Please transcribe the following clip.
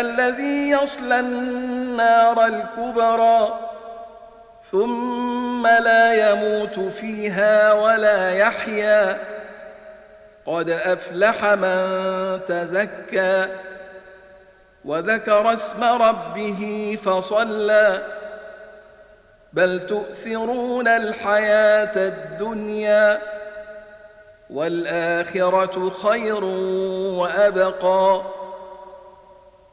الذي يصلى النار الكبرى ثم لا يموت فيها ولا يحيا. قد أفلح من تزكى وذكر اسم ربه فصلى. بل تؤثرون الحياة الدنيا والآخرة خير وأبقى.